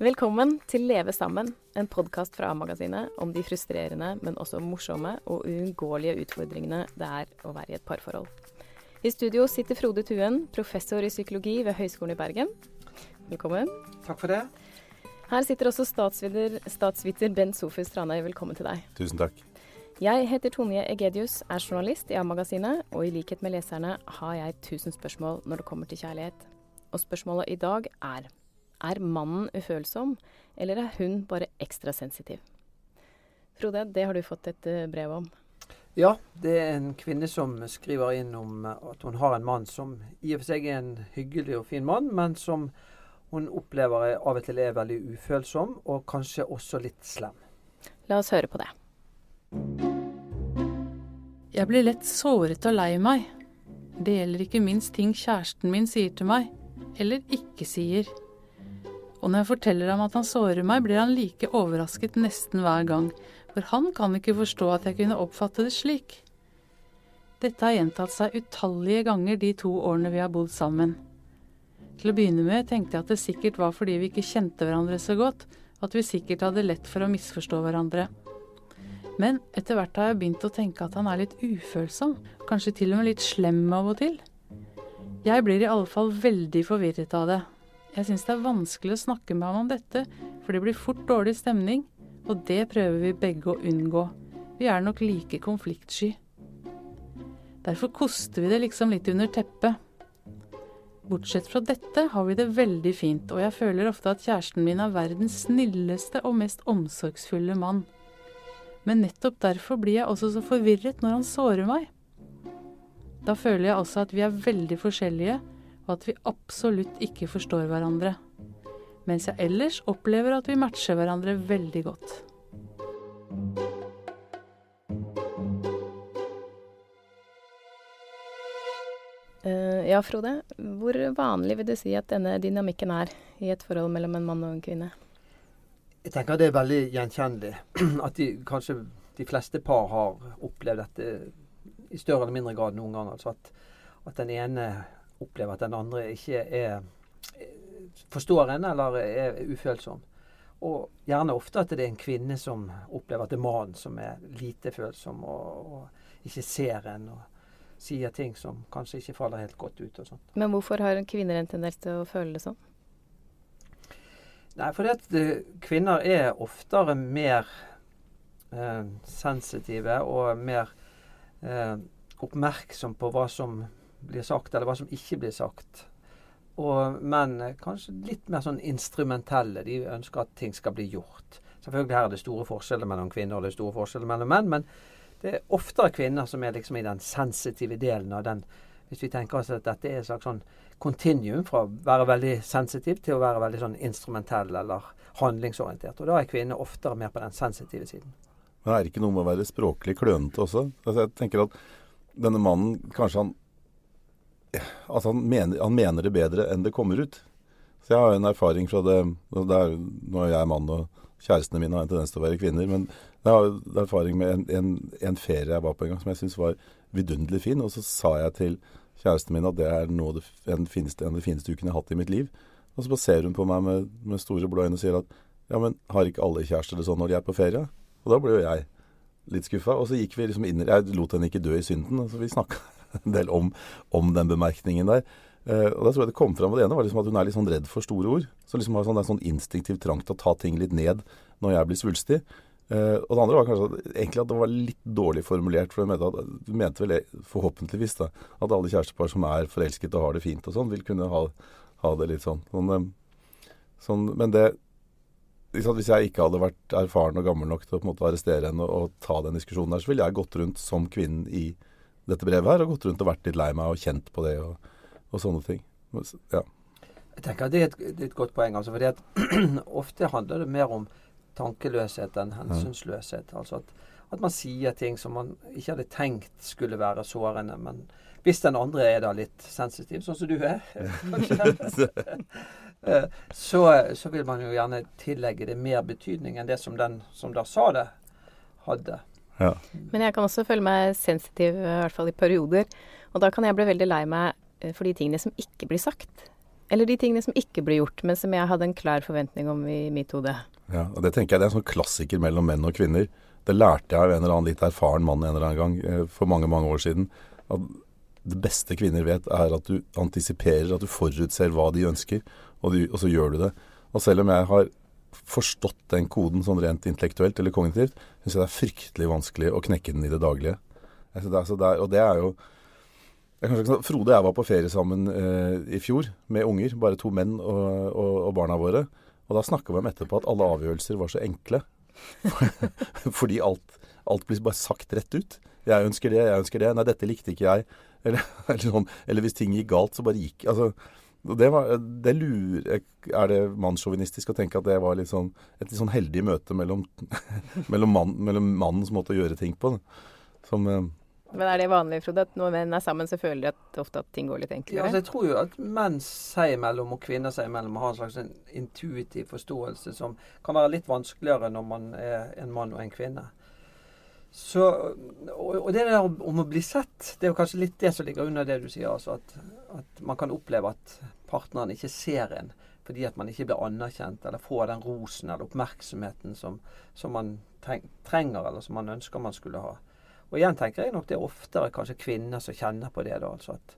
Velkommen til Leve sammen, en podkast fra A-magasinet om de frustrerende, men også morsomme og uunngåelige utfordringene det er å være i et parforhold. I studio sitter Frode Tuen, professor i psykologi ved Høgskolen i Bergen. Velkommen. Takk for det. Her sitter også statsviter, Bent Sofus Tranøy. Velkommen til deg. Tusen takk. Jeg heter Tonje Egedius, er journalist i A-magasinet, og i likhet med leserne har jeg 1000 spørsmål når det kommer til kjærlighet. Og spørsmålet i dag er er mannen ufølsom, eller er hun bare ekstra sensitiv? Frode, det har du fått et eh, brev om. Ja, det er en kvinne som skriver inn om at hun har en mann som i og for seg er en hyggelig og fin mann, men som hun opplever av og til er veldig ufølsom, og kanskje også litt slem. La oss høre på det. Jeg blir lett såret og lei meg. Det gjelder ikke minst ting kjæresten min sier til meg, eller ikke sier. Og når jeg forteller ham at han sårer meg, blir han like overrasket nesten hver gang, for han kan ikke forstå at jeg kunne oppfatte det slik. Dette har gjentatt seg utallige ganger de to årene vi har bodd sammen. Til å begynne med tenkte jeg at det sikkert var fordi vi ikke kjente hverandre så godt, at vi sikkert hadde lett for å misforstå hverandre. Men etter hvert har jeg begynt å tenke at han er litt ufølsom, kanskje til og med litt slem av og til. Jeg blir i alle fall veldig forvirret av det. Jeg syns det er vanskelig å snakke med ham om dette, for det blir fort dårlig stemning, og det prøver vi begge å unngå. Vi er nok like konfliktsky. Derfor koster vi det liksom litt under teppet. Bortsett fra dette har vi det veldig fint, og jeg føler ofte at kjæresten min er verdens snilleste og mest omsorgsfulle mann. Men nettopp derfor blir jeg også så forvirret når han sårer meg. Da føler jeg også at vi er veldig forskjellige, og at vi absolutt ikke forstår hverandre. Mens jeg ellers opplever at vi matcher hverandre veldig godt. Uh, ja, Frode. Hvor vanlig vil du si at denne dynamikken er i et forhold mellom en mann og en kvinne? Jeg tenker det er veldig gjenkjennelig. At de, kanskje de fleste par har opplevd dette i større eller mindre grad noen ganger. Altså at, at den ene opplever at den andre ikke er forstår en eller er ufølsom. Og gjerne ofte at det er en kvinne som opplever at det er mannen som er lite følsom og, og ikke ser en. og sier ting som kanskje ikke faller helt godt ut. og sånt. Men hvorfor har kvinner en tendens til å føle det sånn? Nei, fordi at kvinner er oftere mer eh, sensitive og mer eh, oppmerksom på hva som blir sagt, eller hva som ikke blir sagt. Og menn er kanskje litt mer sånn instrumentelle. De ønsker at ting skal bli gjort. Selvfølgelig her er det store forskjeller mellom kvinner og det er store forskjeller mellom menn, men det er oftere kvinner som er liksom i den sensitive delen av den Hvis vi tenker oss at dette er et slags sånn kontinuum fra å være veldig sensitiv til å være veldig sånn instrumentell eller handlingsorientert. Og da er kvinner oftere mer på den sensitive siden. Men er det ikke noe med å være språklig klønete også? Altså jeg tenker at denne mannen kanskje han Altså han mener, han mener, det bedre enn det kommer ut. Så jeg har en erfaring fra det, det er, Nå er jeg mann, og kjærestene mine har en tendens til å være kvinner. Men jeg har erfaring med en, en, en ferie jeg var på en gang som jeg syntes var vidunderlig fin. Og så sa jeg til kjæresten min at det er det, en, fineste, en av de fineste ukene jeg har hatt i mitt liv. Og så bare ser hun på meg med, med store blå øyne og sier at ja, men har ikke alle kjærester det sånn når de er på ferie? Og da ble jo jeg litt skuffa. Og så gikk vi liksom inn Jeg lot henne ikke dø i synden. Altså, vi snakka en del om, om, den bemerkningen der. Uh, og da tror jeg det kom fram. Det ene var liksom at hun er litt sånn redd for store ord. Så liksom har sånn, det er sånn instinktiv trang til å ta ting litt ned når jeg blir svulstig. Uh, og det andre var kanskje at, egentlig at det var litt dårlig formulert. For hun mente, at, hun mente vel forhåpentligvis da, at alle kjærestepar som er forelsket og har det fint og sånn, vil kunne ha, ha det litt sånn. sånn, um, sånn men det hvis jeg ikke hadde vært erfaren og gammel nok til å på en måte arrestere henne og, og ta den diskusjonen der, så ville jeg gått rundt som kvinnen i dette brevet her og gått rundt og vært litt lei meg og kjent på det og, og sånne ting. Ja. Jeg tenker at Det er et, det er et godt poeng. altså, fordi at Ofte handler det mer om tankeløshet enn hensynsløshet. altså at, at man sier ting som man ikke hadde tenkt skulle være sårende. Men hvis den andre er da litt sensitiv, sånn som du er, Eh, så, så, vil man jo gjerne tillegge det mer betydning enn det som den som da sa det, hadde. Ja. Men jeg kan også føle meg sensitiv, i hvert fall i perioder. Og da kan jeg bli veldig lei meg eh, for de tingene som ikke blir sagt. Eller de tingene som ikke blir gjort, men som jeg hadde en klar forventning om i mitt hode. Ja, og Det tenker jeg det er en sånn klassiker mellom menn og kvinner. Det lærte jeg av en eller annen litt erfaren mann en eller annen gang eh, for mange mange år siden. At det beste kvinner vet, er at du antisiperer, at du forutser hva de ønsker, og, du, og så gjør du det. Og selv om jeg har forstått den koden sånn rent intellektuelt eller kognitivt, syns jeg det er fryktelig vanskelig å knekke den i det daglige. Altså, det er, det er, og det er jo Frode og jeg var på ferie sammen eh, i fjor med unger, bare to menn og, og, og barna våre. Og da snakka vi om etterpå at alle avgjørelser var så enkle. Fordi alt, alt, blir bare sagt rett ut. Jeg ønsker det, jeg ønsker det. Nei, dette likte ikke jeg. Eller, eller, sånn, eller hvis ting gikk galt, så bare gikk Altså, det, var, det lurer Er det mannssjåvinistisk å tenke at det var litt sånn, et litt sånn heldig møte mellom, mellom, mann, mellom mannens måte å gjøre ting på? Som, eh, men er det vanlig, Frode, at når menn er sammen, så føler de at ofte at ting går litt enklere? Ja, altså jeg tror jo at menn seg imellom og kvinner seg imellom har en slags en intuitiv forståelse som kan være litt vanskeligere når man er en mann og en kvinne. Så, og, det der om å bli sett, det er jo kanskje litt det som ligger under det du sier. altså At, at man kan oppleve at partneren ikke ser en fordi at man ikke blir anerkjent eller får den rosen eller oppmerksomheten som, som man trenger, eller som man ønsker man skulle ha. Og igjen tenker jeg nok det er oftere kanskje kvinner som kjenner på det. da, altså at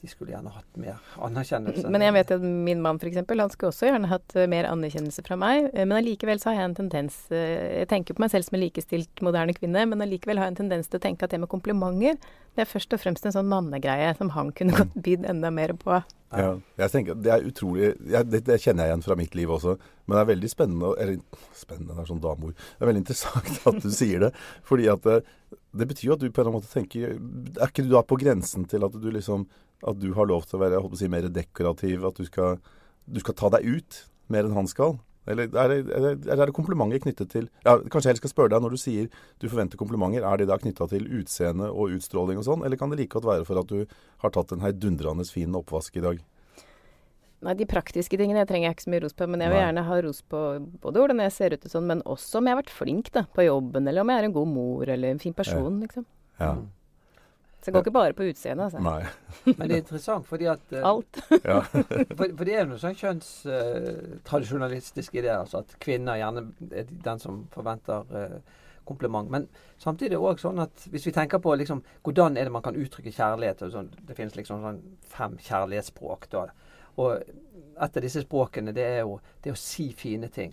de skulle gjerne hatt mer anerkjennelse. Men jeg vet at min mann f.eks. han skulle også gjerne hatt eh, mer anerkjennelse fra meg. Eh, men allikevel så har jeg en tendens eh, Jeg tenker på meg selv som en likestilt moderne kvinne, men allikevel har jeg en tendens til å tenke at det med komplimenter det er først og fremst en sånn mannegreie som han kunne godt bydd enda mer på. Ja, jeg tenker, Det er utrolig jeg, det, det, kjenner jeg igjen fra mitt liv også. Men det er veldig spennende Eller spennende, det er sånn dameord. Det er veldig interessant at du sier det. fordi at det, det betyr jo at du på en eller annen måte tenker Er ikke du da på grensen til at du liksom at du har lov til å være å si, mer dekorativ? At du skal, du skal ta deg ut mer enn han skal? Eller er det, er, det, er det, komplimenter knyttet til ja, Kanskje jeg skal spørre deg, når du sier du forventer komplimenter, er de da knytta til utseende og utstråling og sånn, eller kan det like godt være for at du har tatt en heidundrende fin oppvask i dag? Nei, de praktiske tingene jeg trenger jeg ikke så mye ros på. Men jeg vil Nei. gjerne ha ros på både hvordan jeg ser ut og sånn, men også om jeg har vært flink da, på jobben, eller om jeg er en god mor eller en fin person, ja. liksom. Ja. Så det går ikke bare på utseendet. Altså. Nei. Men det er interessant fordi at uh, Alt. for, for, det er jo noe sånn kjønnstradisjonalistisk uh, i det. Altså at kvinner gjerne er den som forventer uh, kompliment. Men samtidig er det òg sånn at hvis vi tenker på liksom, hvordan er det man kan uttrykke kjærlighet sånn, Det finnes liksom sånn fem kjærlighetsspråk. Da. Og et av disse språkene det er jo det å si fine ting.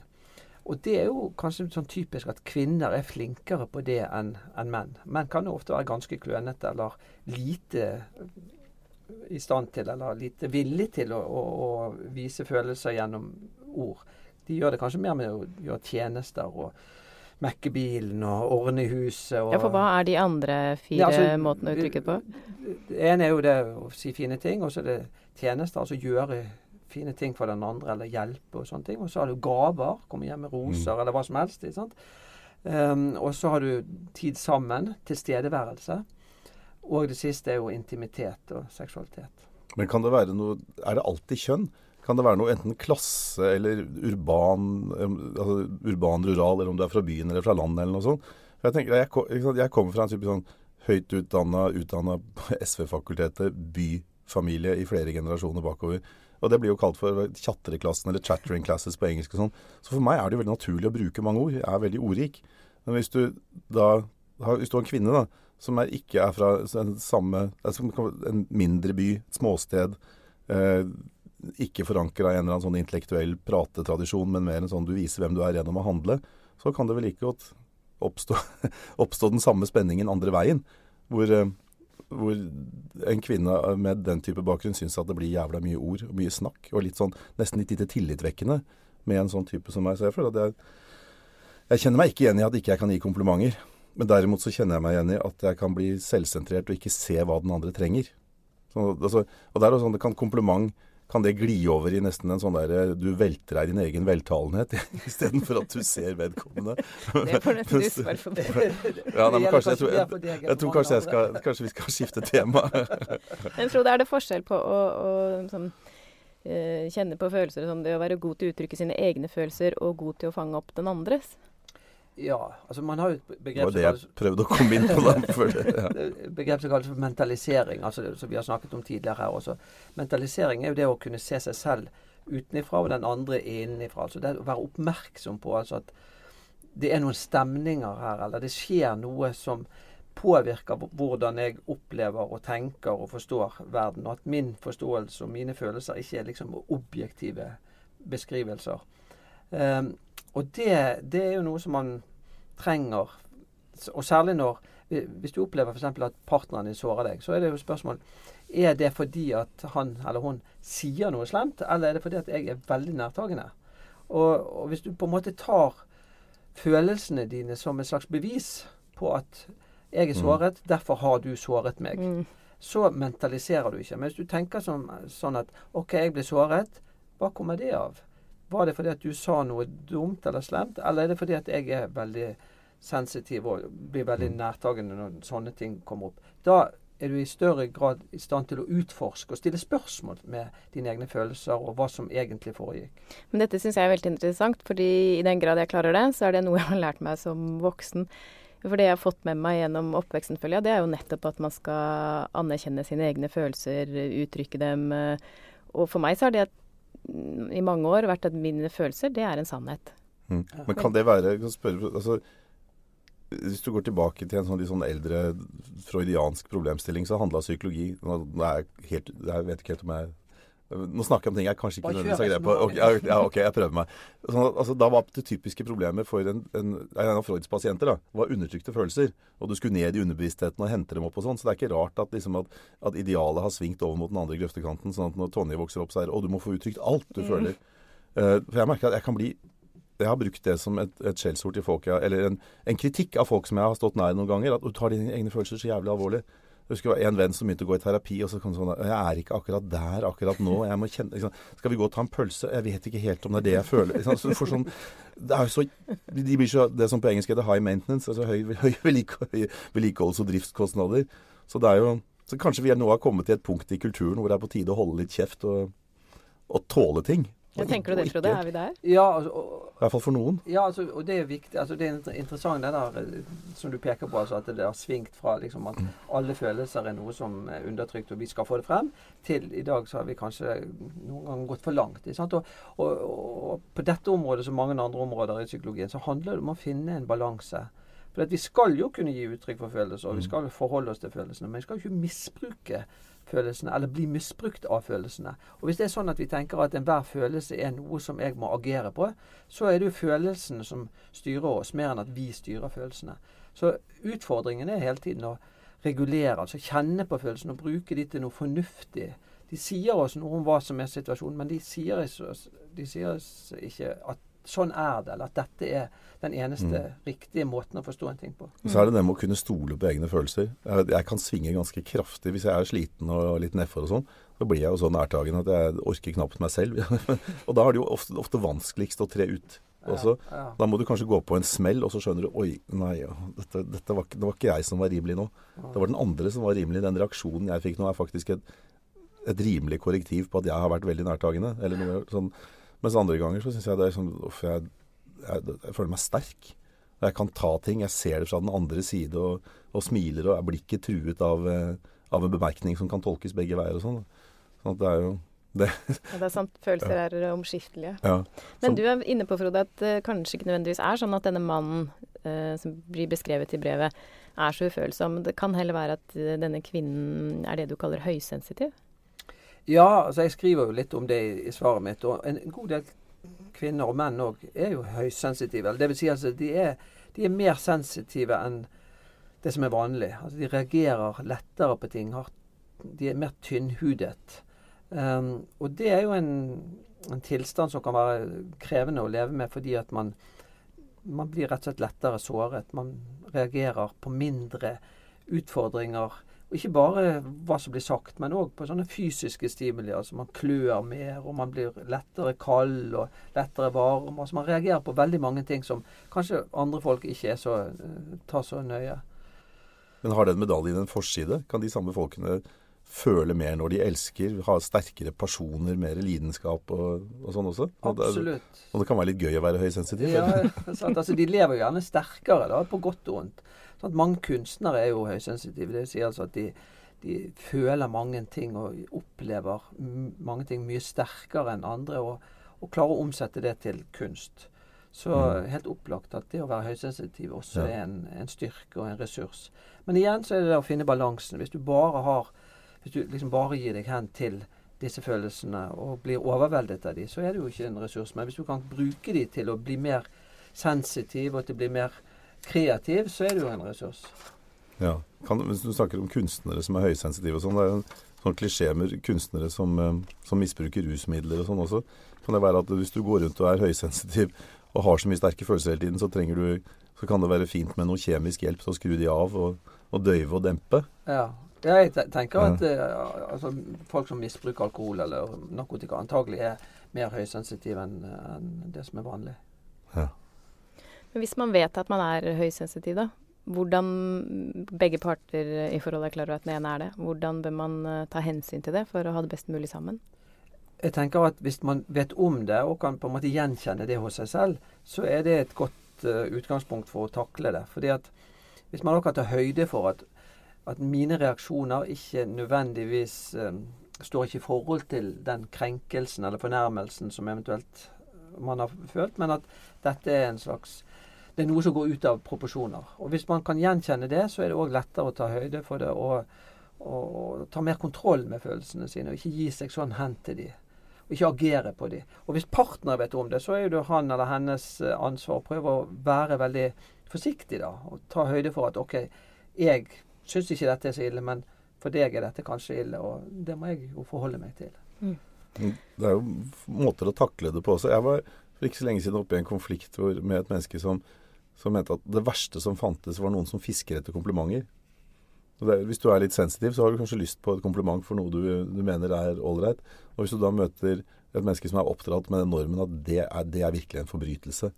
Og det er jo kanskje sånn typisk at kvinner er flinkere på det enn en menn. Menn kan jo ofte være ganske klønete eller lite i stand til, eller lite villig til å, å, å, vise følelser gjennom ord. De gjør det kanskje mer med å gjøre tjenester og mekke bilen og ordne huset. Og, ja, For hva er de andre fire ja, altså, måtene å uttrykke det på? Det ene er jo det å si fine ting, og så er det tjenester. Altså gjøre fine ting for den andre, eller hjelpe og sånne ting. Og så har du gaver. Komme hjem med roser, mm. eller hva som helst. ikke sant? Um, og så har du tid sammen. Tilstedeværelse. Og det siste er jo intimitet og seksualitet. Men kan det være noe Er det alltid kjønn? Kan det være noe enten klasse eller urban, altså urban rural, eller om du er fra byen eller fra landet eller noe sånt? Jeg tenker, jeg, jeg kommer fra en type sånn høyt utdanna, utdanna SV-fakultetet, byfamilie i flere generasjoner bakover. Og det blir jo kalt for chattereklassen, eller chattering classes på engelsk og sånn. Så for meg er det jo veldig naturlig å bruke mange ord. Jeg er veldig ordrik. Men hvis du da hvis du har en kvinne da, som er, ikke er fra en, samme, altså en mindre by, et småsted, eh, ikke forankra i en eller annen sånn intellektuell pratetradisjon, men mer en sånn du viser hvem du er gjennom å handle, så kan det vel like godt oppstå, oppstå den samme spenningen andre veien. Hvor eh, hvor en kvinne med den type bakgrunn syns at det blir jævla mye ord og mye snakk, og litt sånn nesten litt lite tillitvekkende med en sånn type som meg. Så jeg føler at jeg, jeg kjenner meg ikke igjen i at ikke jeg kan gi komplimenter. Men derimot så kjenner jeg meg igjen i at jeg kan bli selvsentrert og ikke se hva den andre trenger. Så, altså, og der er sånn, det kan kompliment kan det gli over i nesten en sånn der du velter deg i din egen veltalenhet istedenfor at du ser vedkommende. Det får nesten du svare for. Ja, nei, kanskje, jeg, tror, jeg, jeg tror kanskje, jeg skal, kanskje vi skal skifte tema. Men Frode, er det forskjell på å, å sånn, kjenne på følelser, sånn, det å være god til å uttrykke sine egne følelser og god til å fange opp den andres? Ja, altså man har jo et Det var det jeg prøvde å komme inn på. da. For det, ja. begrep som kalles for mentalisering, altså det som vi har snakket om tidligere her også. Mentalisering er jo det å kunne se seg selv utenifra og den andre innenfra. Altså det å være oppmerksom på altså at det er noen stemninger her, eller det skjer noe som påvirker hvordan jeg opplever og tenker og forstår verden. Og at min forståelse og mine følelser ikke er liksom objektive beskrivelser. Um, og det, det, er jo noe som man trenger. Og særlig når Hvis du opplever f.eks. at partneren din sårer deg, så er det jo spørsmål Er det fordi at han eller hun sier noe slemt, eller er det fordi at jeg er veldig nærtagende? Og, og hvis du på en måte tar følelsene dine som et slags bevis på at jeg er såret, mm. derfor har du såret meg. Mm. Så mentaliserer du ikke. Men hvis du tenker som, sånn at OK, jeg ble såret. Hva kommer det av? Var det fordi at du sa noe dumt eller slemt, eller er det fordi at jeg er veldig sensitiv og blir veldig mm. nærtagende når sånne ting kommer opp? Da er du i større grad i stand til å utforske og stille spørsmål med dine egne følelser og hva som egentlig foregikk. Men dette syns jeg er veldig interessant, fordi i den grad jeg klarer det, så er det noe jeg har lært meg som voksen. For det jeg har fått med meg gjennom oppveksten, føler jeg, det er jo nettopp at man skal anerkjenne sine egne følelser, uttrykke dem. Eh, og for meg så har det i mange år vært at mine følelser, det er en sannhet. Mm. Men kan det være kan spørre, altså, Hvis du går tilbake til en sånn, sånn eldre freudiansk problemstilling, så handla psykologi er helt, Jeg vet ikke helt om jeg nå snakker jeg om ting jeg kanskje ikke nødvendigvis har greie på. Okay, ja, OK, jeg prøver meg. Så, altså, da var det typiske problemet for en, en, en av Freuds pasienter da, var undertrykte følelser. Og du skulle ned i underbevisstheten og hente dem opp og sånn. Så det er ikke rart at, liksom, at, at, idealet har svingt over mot den andre grøftekanten. Sånn at når Tonje vokser opp, så er det Å, du må få uttrykt alt du mm. føler. Uh, for jeg merker at jeg kan bli jeg har brukt det som et, et skjellsord til folk, eller en, en, kritikk av folk som jeg har stått nær noen ganger. At du tar dine egne følelser så jævlig alvorlig. Jeg husker en venn som begynte å gå i terapi, og så kom sånn Jeg er ikke akkurat der akkurat nå. Jeg må kjenne liksom, Skal vi gå og ta en pølse? Jeg vet ikke helt om det er det jeg føler. Liksom. Så du sånn Det er jo så De blir så Det som på engelsk heter high maintenance, altså høy, høy vedlikeholds- og driftskostnader. Så det er jo Så kanskje vi nå har kommet til et punkt i kulturen hvor det er på tide å holde litt kjeft og, og tåle ting. Ja, tenker du det, Frode? Er vi der? Ja, altså, og, I hvert fall for noen. Ja, altså, og det er viktig. Altså, det er interessant det der eh, som du peker på, altså, at det har svingt fra liksom, at alle følelser er noe som er undertrykt, og vi skal få det frem, til i dag så har vi kanskje noen ganger gått for langt. Og, og, og, på dette området, som mange andre områder i psykologien, så handler det om å finne en balanse. For Vi skal jo kunne gi uttrykk for følelser, og vi skal forholde oss til følelsene, men vi skal jo ikke misbruke følelsene, eller bli misbrukt av følelsene. Og Hvis det er sånn at vi tenker at enhver følelse er noe som jeg må agere på, så er det jo følelsene som styrer oss, mer enn at vi styrer følelsene. Så utfordringen er hele tiden å regulere, altså kjenne på følelsene og bruke de til noe fornuftig. De sier oss noe om hva som er situasjonen, men de sier, oss, de sier oss ikke at sånn er det, eller at dette er den eneste mm. riktige måten å forstå en ting på. Så er det det med å kunne stole på egne følelser. Jeg, jeg kan svinge ganske kraftig hvis jeg er sliten og litt nedfor og sånn. Så blir jeg jo så nærtagende at jeg orker knapt meg selv. og da er det jo ofte, ofte vanskeligst å tre ut. Også. Ja, ja. Da må du kanskje gå på en smell, og så skjønner du Oi, nei, dette, dette var, det var ikke jeg som var rimelig nå. Det var den andre som var rimelig. Den reaksjonen jeg fikk nå, er faktisk et, et rimelig korrektiv på at jeg har vært veldig nærtagende. Eller noe sånn mens andre ganger så syns jeg det er sånn Uff, jeg, jeg, jeg, føler meg sterk. Jeg kan ta ting. Jeg ser det fra den andre side og, og smiler og jeg blir ikke truet av, eh, av, en bemerkning som kan tolkes begge veier og sånn. Sånn at det er jo det. Ja, det er sant. Følelser ja. er omskiftelige. Ja. Men du er inne på, Frode, at det kanskje ikke nødvendigvis er sånn at denne mannen uh, som blir beskrevet i brevet, er så ufølsom. Det kan heller være at denne kvinnen er det du kaller høysensitiv? Ja, altså jeg skriver jo litt om det i, svaret mitt. Og en, god del kvinner og menn òg er jo høysensitive. Det vil si altså de er, de er, mer sensitive enn det som er vanlig. Altså de reagerer lettere på ting. De er mer tynnhudet. Um, og det er jo en, en, tilstand som kan være krevende å leve med fordi at man, man blir rett og slett lettere såret. Man reagerer på mindre utfordringer ikke bare hva som blir sagt, men òg på sånne fysiske stimuli. Altså man klør mer, og man blir lettere kald og lettere varm. Altså man reagerer på veldig mange ting som kanskje andre folk ikke så, uh, tar så nøye. Men har den medaljen en forside? Kan de samme folkene føle mer når de elsker, ha sterkere personer, mer lidenskap og, og sånn også. Og det, Absolutt. og det kan være litt gøy å være høysensitiv. Ja? Altså, de lever gjerne sterkere, da, på godt og vondt. Sånn, mange kunstnere er jo høysensitive. Det vil si altså at de, de føler mange ting og opplever mange ting mye sterkere enn andre, og, og klarer å omsette det til kunst. Så Mm. helt opplagt at det å være høysensitiv også Ja. er en, en styrke og en ressurs. Men igjen så er det det å finne balansen. Hvis du bare har Hvis du liksom bare gir deg hen til disse følelsene og blir overveldet av dem, så er det jo ikke en ressurs. Men hvis du kan bruke dem til å bli mer sensitiv og til å bli mer kreativ, så er det jo en ressurs. Ja. Kan, hvis du snakker om kunstnere som er høysensitive og sånn, det er en sånn klisjé med kunstnere som, eh, som misbruker rusmidler og sånn også. Kan det være at hvis du går rundt og er høysensitiv og har så mye sterke følelser hele tiden, så trenger du så kan det være fint med noe kjemisk hjelp til å skru de av og, og døyve og dempe. Ja. Jeg tenker Ja. at eh, altså, folk som misbruker alkohol eller narkotika, antagelig er mer høysensitive enn en det som er vanlig. Ja. Men hvis man vet at man er høysensitiv, da, hvordan begge parter i forholdet er klar over at den ene er det, hvordan bør man eh, ta hensyn til det for å ha det best mulig sammen? Jeg tenker at hvis man vet om det og kan på en måte gjenkjenne det hos seg selv, så er det et godt uh, utgangspunkt for å takle det. Fordi at hvis man da kan ta høyde for at, at mine reaksjoner ikke nødvendigvis eh, står ikke i forhold til den krenkelsen eller fornærmelsen som eventuelt man har følt, men at dette er en slags det er noe som går ut av proporsjoner. Og Hvis man kan gjenkjenne det, så er det òg lettere å ta høyde for det og, og, og ta mer kontroll med følelsene sine. Og ikke gi seg sånn hen til de. Og ikke agere på de. Og hvis partner vet om det, så er det han eller hennes eh, ansvar å prøve å være veldig forsiktig da. Og ta høyde for at OK, jeg syns ikke dette er så ille, men for deg er dette kanskje ille. Og det må jeg jo forholde meg til. Det er jo måter å takle det på også. Jeg var for ikke så lenge siden oppe i en konflikt hvor, med et menneske som, som mente at det verste som fantes, var noen som fisker etter komplimenter. Og det, hvis du er litt sensitiv, så har du kanskje lyst på et kompliment for noe du, du mener er ålreit. Og hvis du da møter et menneske som er oppdratt med den normen at det er, det er virkelig en forbrytelse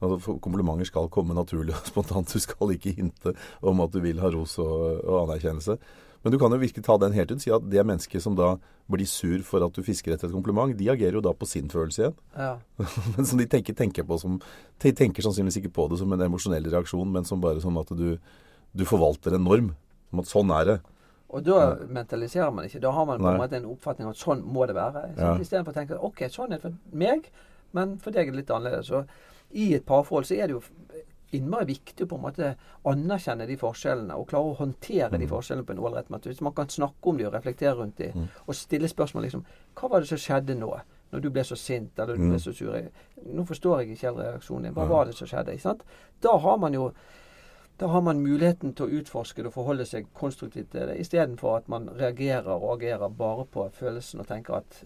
altså, Komplimenter skal komme naturlig og spontant. Du skal ikke hinte om at du vil ha ros og, og anerkjennelse. Men du kan jo virkelig ta den helt ut. Si at det mennesket som da blir sur for at du fisker etter et kompliment, de agerer jo da på sin følelse igjen. Ja. Men som de tenker, tenker på som De tenker sannsynligvis ikke på det som en emosjonell reaksjon, men som bare som at du, du forvalter en norm. Som at sånn er det. Og da mentaliserer man ikke. Da har man på en måte en oppfatning av at sånn må det være. Så Ja. Istedenfor å tenke OK, sånn er det for meg, men for deg er det litt annerledes. Så i et parforhold så er det jo innmari viktig å på en måte anerkjenne de forskjellene og klare å håndtere de forskjellene på en ålreit måte. Hvis man kan snakke om de og reflektere rundt de, og stille spørsmål liksom Hva var det som skjedde nå? Når du ble så sint eller du Mm. ble så sur. Nå forstår jeg ikke helt reaksjonen din. Hva Ja. var det som skjedde? Ikke sant? Da har man jo da har man muligheten til å utforske det og forholde seg konstruktivt til det, istedenfor at man reagerer og agerer bare på følelsen og tenker at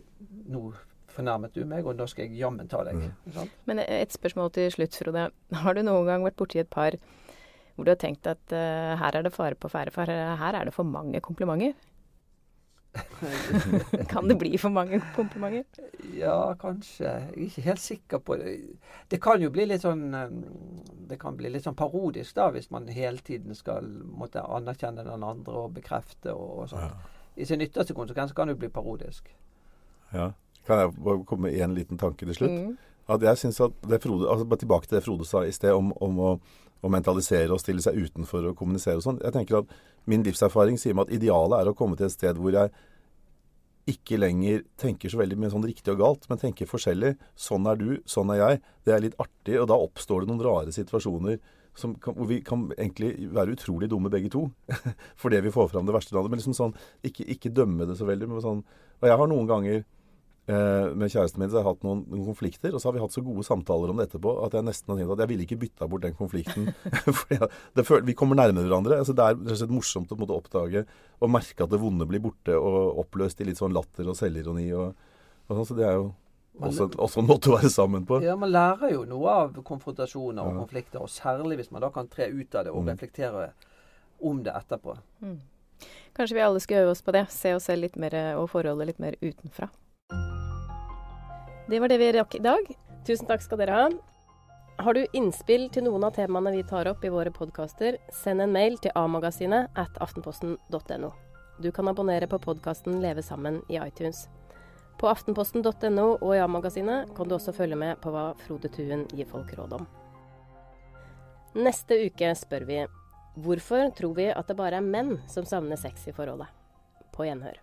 nå fornærmet du meg, og da skal jeg jammen ta deg. Mm. Men et spørsmål til slutt, Frode. Har du noen gang vært borti et par hvor du har tenkt at uh, her er det fare på ferde, for her er det for mange komplimenter? kan det bli for mange komplimenter? Ja, kanskje. Jeg er ikke helt sikker på det. Det kan jo bli litt sånn eh, Det kan bli litt sånn parodisk, da, hvis man hele tiden skal måtte anerkjenne den andre og bekrefte og, og sånt. I sin ytterste konsekvens kan det jo bli parodisk. Ja. Kan jeg bare komme med en liten tanke til slutt? Mm. At jeg synes at det Frode, altså bare Tilbake til det Frode sa i sted om, om å, å mentalisere og stille seg utenfor og kommunisere og sånn. Jeg tenker at Min livserfaring sier meg at idealet er å komme til et sted hvor jeg ikke lenger tenker så veldig mye sånn riktig og galt, men tenker forskjellig. Sånn er du, sånn er jeg. Det er litt artig, og da oppstår det noen rare situasjoner som kan, hvor vi kan egentlig være utrolig dumme begge to. Fordi vi får fram det verste av det. Men liksom sånn, ikke, ikke dømme det så veldig. Men sånn, og jeg har noen ganger med kjæresten min så har jeg hatt noen, noen konflikter, og så har vi hatt så gode samtaler om det etterpå at jeg nesten har tenkt at jeg ville ikke bytta bort den konflikten. Fordi jeg- det føl, vi kommer nærmere hverandre. Altså, det er rett og slett morsomt å måtte oppdage og merke at det vonde blir borte og oppløst i litt sånn latter og selvironi. Og, og sånn, så det er jo også, også en måte å være sammen på. Ja, Man lærer jo noe av konfrontasjoner og Ja. konflikter, og særlig hvis man da kan tre ut av det og Mm. reflektere om det etterpå. Mm. Kanskje vi alle skal øve oss på det. Se oss selv litt mer og forholdet litt mer utenfra. Det var det vi rakk i dag. Tusen takk skal dere ha. Har du innspill til noen av temaene vi tar opp i våre podkaster, send en mail til amagasinet at aftenposten.no. Du kan abonnere på podkasten Leve sammen i iTunes. På aftenposten.no og i A-magasinet kan du også følge med på hva Frode Tuen gir folk råd om. Neste uke spør vi hvorfor tror vi at det bare er menn som savner sex i forholdet? På gjenhør.